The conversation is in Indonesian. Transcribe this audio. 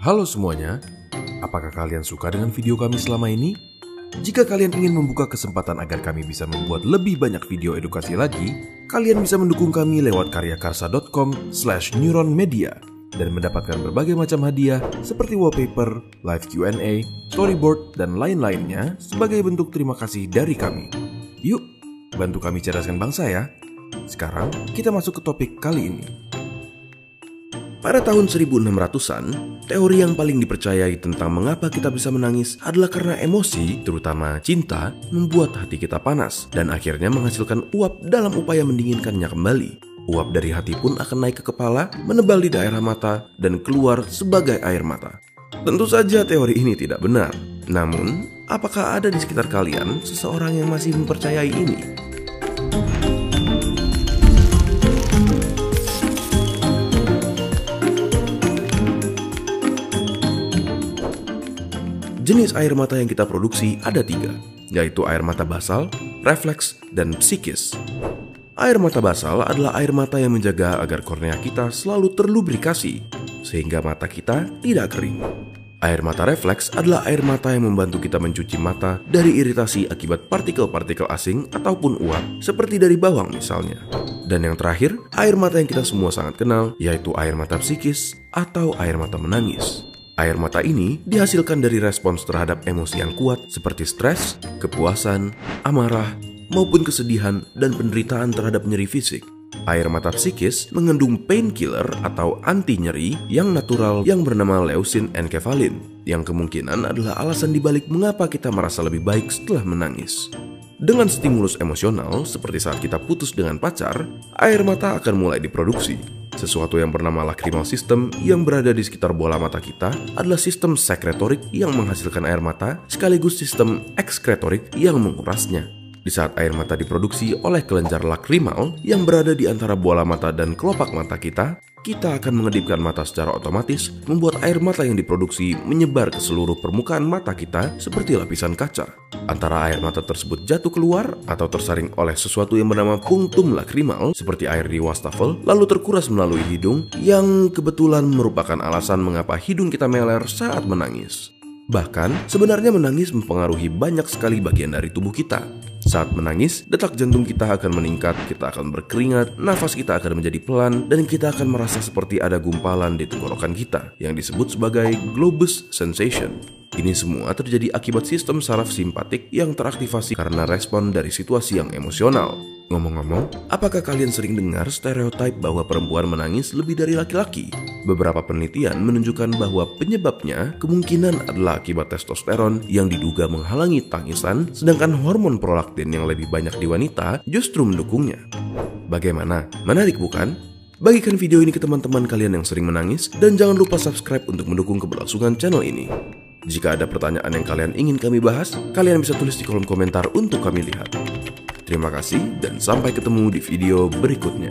Halo semuanya, apakah kalian suka dengan video kami selama ini? Jika kalian ingin membuka kesempatan agar kami bisa membuat lebih banyak video edukasi lagi, kalian bisa mendukung kami lewat karyakarsa.com slash neuronmedia dan mendapatkan berbagai macam hadiah seperti wallpaper, live Q&A, storyboard, dan lain-lainnya sebagai bentuk terima kasih dari kami. Yuk, bantu kami cerdaskan bangsa ya. Sekarang kita masuk ke topik kali ini. Pada tahun 1600-an, teori yang paling dipercayai tentang mengapa kita bisa menangis adalah karena emosi, terutama cinta, membuat hati kita panas dan akhirnya menghasilkan uap dalam upaya mendinginkannya kembali. Uap dari hati pun akan naik ke kepala, menebal di daerah mata, dan keluar sebagai air mata. Tentu saja teori ini tidak benar. Namun, apakah ada di sekitar kalian seseorang yang masih mempercayai ini? Jenis air mata yang kita produksi ada tiga, yaitu air mata basal, refleks, dan psikis. Air mata basal adalah air mata yang menjaga agar kornea kita selalu terlubrikasi, sehingga mata kita tidak kering. Air mata refleks adalah air mata yang membantu kita mencuci mata dari iritasi akibat partikel-partikel asing ataupun uap, seperti dari bawang misalnya. Dan yang terakhir, air mata yang kita semua sangat kenal, yaitu air mata psikis atau air mata menangis. Air mata ini dihasilkan dari respons terhadap emosi yang kuat seperti stres, kepuasan, amarah, maupun kesedihan dan penderitaan terhadap nyeri fisik. Air mata psikis mengandung painkiller atau anti nyeri yang natural yang bernama leucin enkephalin, yang kemungkinan adalah alasan dibalik mengapa kita merasa lebih baik setelah menangis. Dengan stimulus emosional, seperti saat kita putus dengan pacar, air mata akan mulai diproduksi. Sesuatu yang bernama lacrimal system yang berada di sekitar bola mata kita adalah sistem sekretorik yang menghasilkan air mata sekaligus sistem ekskretorik yang mengurasnya. Di saat air mata diproduksi oleh kelenjar lakrimal yang berada di antara bola mata dan kelopak mata kita, kita akan mengedipkan mata secara otomatis, membuat air mata yang diproduksi menyebar ke seluruh permukaan mata kita seperti lapisan kaca. Antara air mata tersebut jatuh keluar atau tersaring oleh sesuatu yang bernama punktum lakrimal seperti air di wastafel, lalu terkuras melalui hidung yang kebetulan merupakan alasan mengapa hidung kita meler saat menangis. Bahkan, sebenarnya menangis mempengaruhi banyak sekali bagian dari tubuh kita. Saat menangis, detak jantung kita akan meningkat, kita akan berkeringat, nafas kita akan menjadi pelan, dan kita akan merasa seperti ada gumpalan di tenggorokan kita, yang disebut sebagai globus sensation. Ini semua terjadi akibat sistem saraf simpatik yang teraktivasi karena respon dari situasi yang emosional. Ngomong-ngomong, apakah kalian sering dengar stereotip bahwa perempuan menangis lebih dari laki-laki? Beberapa penelitian menunjukkan bahwa penyebabnya kemungkinan adalah akibat testosteron yang diduga menghalangi tangisan, sedangkan hormon prolaktin yang lebih banyak di wanita justru mendukungnya. Bagaimana? Menarik bukan? Bagikan video ini ke teman-teman kalian yang sering menangis dan jangan lupa subscribe untuk mendukung keberlangsungan channel ini. Jika ada pertanyaan yang kalian ingin kami bahas, kalian bisa tulis di kolom komentar untuk kami lihat. Terima kasih dan sampai ketemu di video berikutnya.